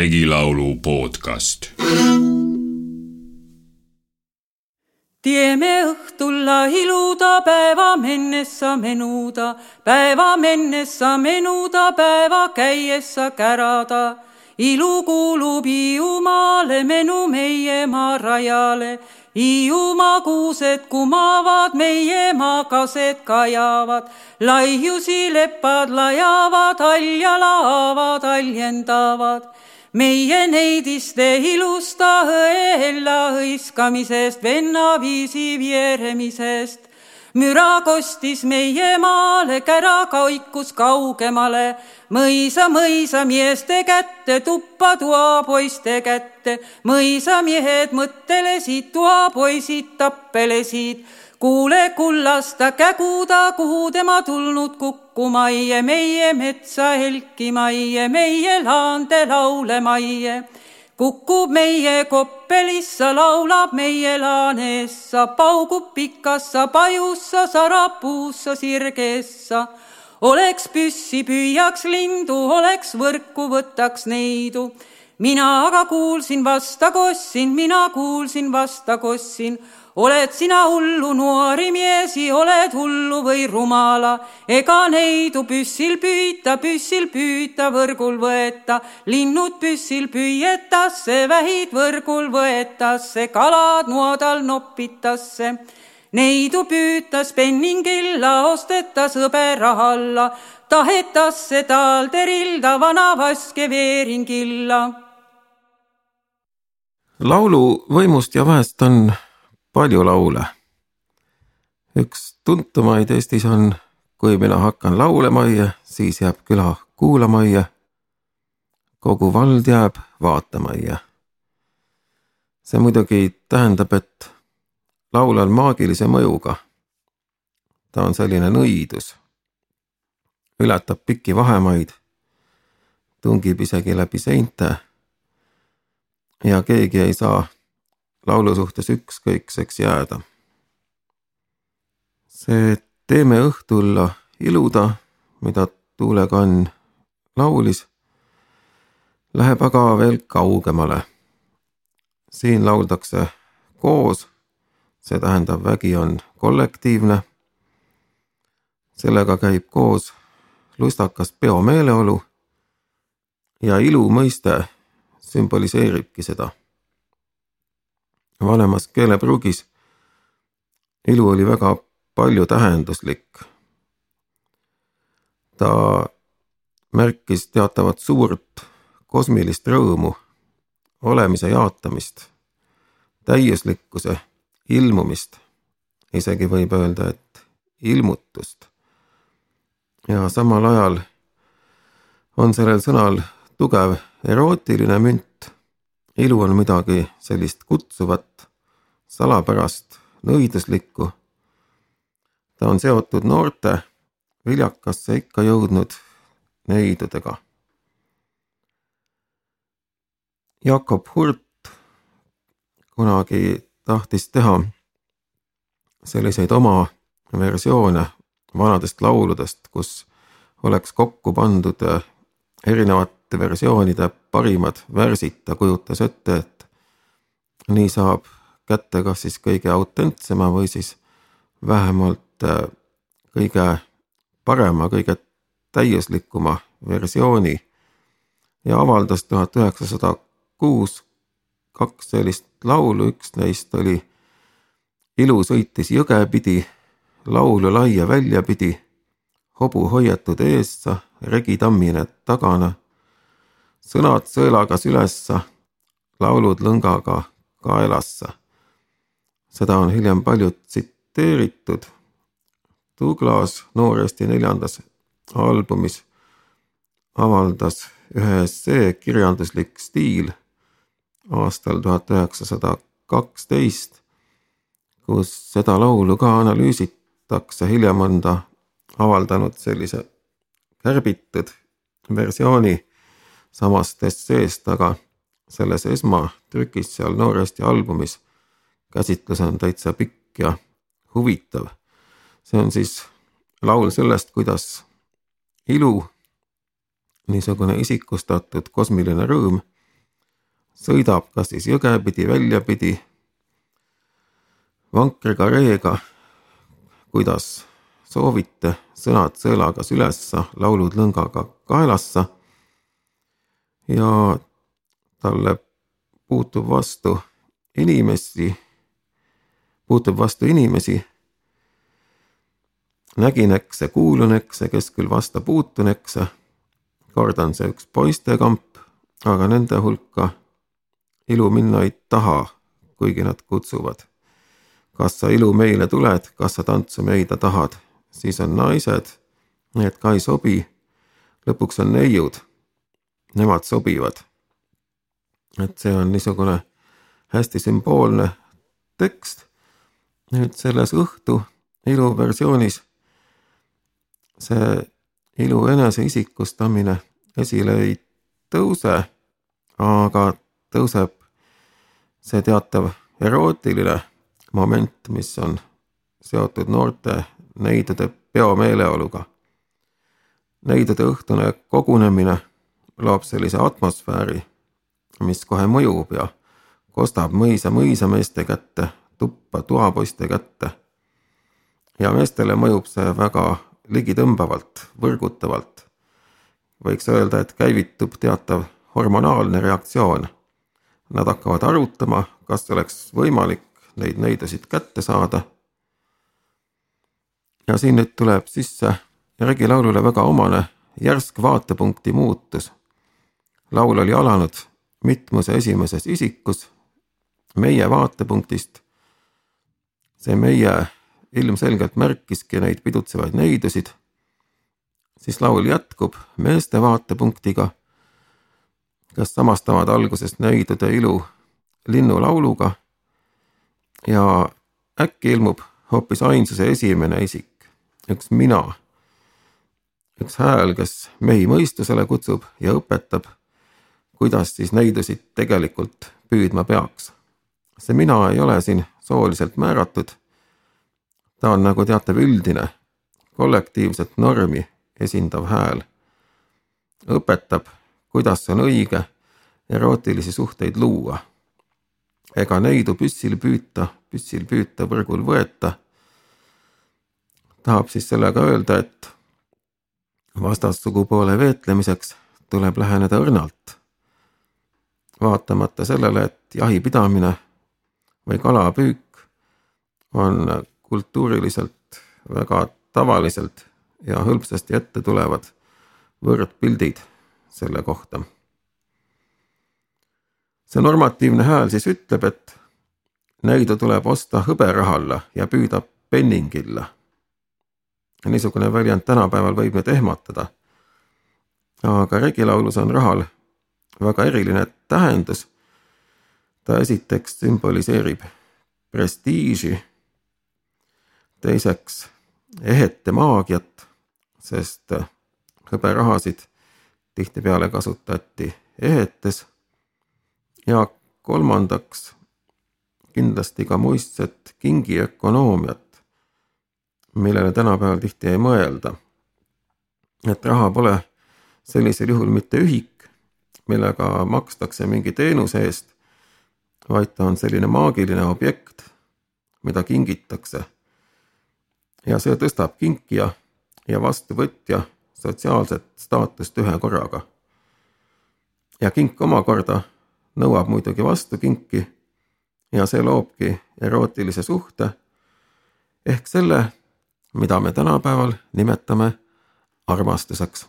regilaulu podcast. tieme õhtulla iluda päeva mennessa menuda, päeva mennessa menuda, päeva käiessa kärada. ilu kuulub Hiiumaale, menu meie maa rajale Hiiumaa kuused kumavad, meie maakased kajavad, laiusi lepad lajavad, halja laavad haljendavad. Meie neidiste ilusta õella hõiskamisest, vennaviisi vieremisest müra kostis meie maale, kära kaikus kaugemale, mõisa, mõisa meeste kätte, tuppa toa poiste kätte, mõisamehed mõttelesid, toapoisid tappelesid. Kuule kullasta käguda, kuhu tema tulnud kukkuma ei, meie metsa helkima ei, meie laande laulema ei kukub meie koppelissa, laulab meie laanessa, paugub pikassa pajussa, sarapuussa sirgessa. oleks püssi, püüaks lindu, oleks võrku, võtaks neidu. Mina aga kuulsin vasta kossin, mina kuulsin vasta kossin oled sina hullu noori miesi, oled hullu või rumala, ega neidu püssil püüta, püssil püüta, võrgul võeta, linnud püssil püüetasse, vähid võrgul võetasse, kalad noadal nopitasse. Neidu püütas penningilla, ostetas hõbera alla, tahetasse talderilda vana vaske veeringilla. Laulu võimust ja väest on palju laule. üks tuntumaid Eestis on Kui mina hakkan laulemaia, siis jääb küla kuulamaia. kogu vald jääb vaatamaia. see muidugi tähendab, et laul on maagilise mõjuga. ta on selline nõidus, ületab pikki vahemaid, tungib isegi läbi seinte ja keegi ei saa laulu suhtes ükskõikseks jääda. see Teeme õhtulla iluda, mida tuulekann laulis, läheb aga veel kaugemale. siin lauldakse koos, see tähendab, vägi on kollektiivne. sellega käib koos lustakas peomeeleolu ja ilu mõiste sümboliseeribki seda vanemas keelepruugis ilu oli väga paljutähenduslik. ta märkis teatavat suurt kosmilist rõõmu, olemise jaatamist, täiuslikkuse ilmumist, isegi võib öelda, et ilmutust. ja samal ajal on sellel sõnal tugev erootiline münt ilu on midagi sellist kutsuvat, salapärast, nõiduslikku. ta on seotud noorte viljakasse ikka jõudnud neidudega. Jakob Hurt kunagi tahtis teha selliseid oma versioone vanadest lauludest, kus oleks kokku pandud erinevad versioonide parimad värsid, ta kujutas ette, et nii saab kätte kas siis kõige autentsema või siis vähemalt äh, kõige parema, kõige täiuslikuma versiooni. Ja avaldas tuhat üheksasada kuus kaks sellist laulu, üks neist oli Ilu sõitis jõge pidi, laulu laia välja pidi, hobu hoiatud eessa, regi tammine tagana sõnad sõelaga sülessa, laulud lõngaga kaelassa. seda on hiljem palju tsiteeritud. Douglas Noor Eesti neljandas albumis avaldas ühe essee Kirjanduslik stiil aastal tuhat üheksasada kaksteist, kus seda laulu ka analüüsitakse, hiljem on ta avaldanud sellise kärbitud versiooni samast esseest, aga selles esmatrükis seal Noor Eesti albumis käsitlus on täitsa pikk ja huvitav. see on siis laul sellest, kuidas ilu, niisugune isikustatud kosmiline rõõm, sõidab kas siis jõge pidi, välja pidi, vankriga, reega, kuidas soovite, sõnad sõelaga sülessa, laulud lõngaga kaelassa. Ja talle puutub vastu inimesi, puutub vastu inimesi. nägin ekse, kuulun ekse, kes küll vasta puutun ekse. kord on see üks poistekamp, aga nende hulka ilu minna ei taha, kuigi nad kutsuvad. kas sa ilu meile tuled, kas sa tantsu meida tahad, siis on naised, need ka ei sobi. lõpuks on neiud, nemad sobivad. et see on niisugune hästi sümboolne tekst. nüüd selles õhtu ilu versioonis see ilu eneseisikustamine esile ei tõuse, aga tõuseb see teatav erootiline moment, mis on seotud noorte neidude peomeeleoluga. neidude õhtune kogunemine loob sellise atmosfääri, mis kohe mõjub ja kostab mõisa mõisameeste kätte, tuppa toapoiste kätte. ja meestele mõjub see väga ligitõmbavalt, võrgutavalt. võiks öelda, et käivitub teatav hormonaalne reaktsioon. Nad hakkavad arutama, kas oleks võimalik neid neidusid kätte saada. ja siin nüüd tuleb sisse regilaulule väga omane järsk vaatepunkti muutus. Laul oli alanud mitmuse esimeses isikus meie vaatepunktist. see meie ilmselgelt märkiski neid pidutsevaid neidusid. siis laul jätkub meeste vaatepunktiga, kes samastavad algusest neidude ilu linnulauluga. ja äkki ilmub hoopis ainsuse esimene isik, üks mina. üks hääl, kes mehi mõistusele kutsub ja õpetab, kuidas siis neidusid tegelikult püüdma peaks see mina ei ole siin sooliselt määratud. ta on nagu teatav üldine, kollektiivset normi esindav hääl. õpetab, kuidas on õige erootilisi suhteid luua. ega neidu püssil püüta, püssil püüta, võrgul võeta. tahab siis sellega öelda, et vastassugupoole veetlemiseks tuleb läheneda õrnalt. Vaatamata sellele, et jahipidamine või kalapüük on kultuuriliselt väga tavaliselt ja hõlpsasti ette tulevad võrdpildid selle kohta. see normatiivne hääl siis ütleb, et näidu tuleb osta hõberahalla ja püüda penningilla. niisugune väljend tänapäeval võib meid ehmatada. aga regilaulus on rahal väga eriline tähendus ta esiteks sümboliseerib prestiiži, teiseks ehete maagiat, sest hõberahasid tihtipeale kasutati ehetes ja kolmandaks kindlasti ka muistset kingiökonoomiat, millele tänapäeval tihti ei mõelda. et raha pole sellisel juhul mitte ühik, millega makstakse mingi teenuse eest, vaid ta on selline maagiline objekt, mida kingitakse. ja see tõstab kinkija ja vastuvõtja sotsiaalset staatust ühe korraga. ja kink omakorda nõuab muidugi vastu kinki ja see loobki erootilise suhte ehk selle, mida me tänapäeval nimetame armastuseks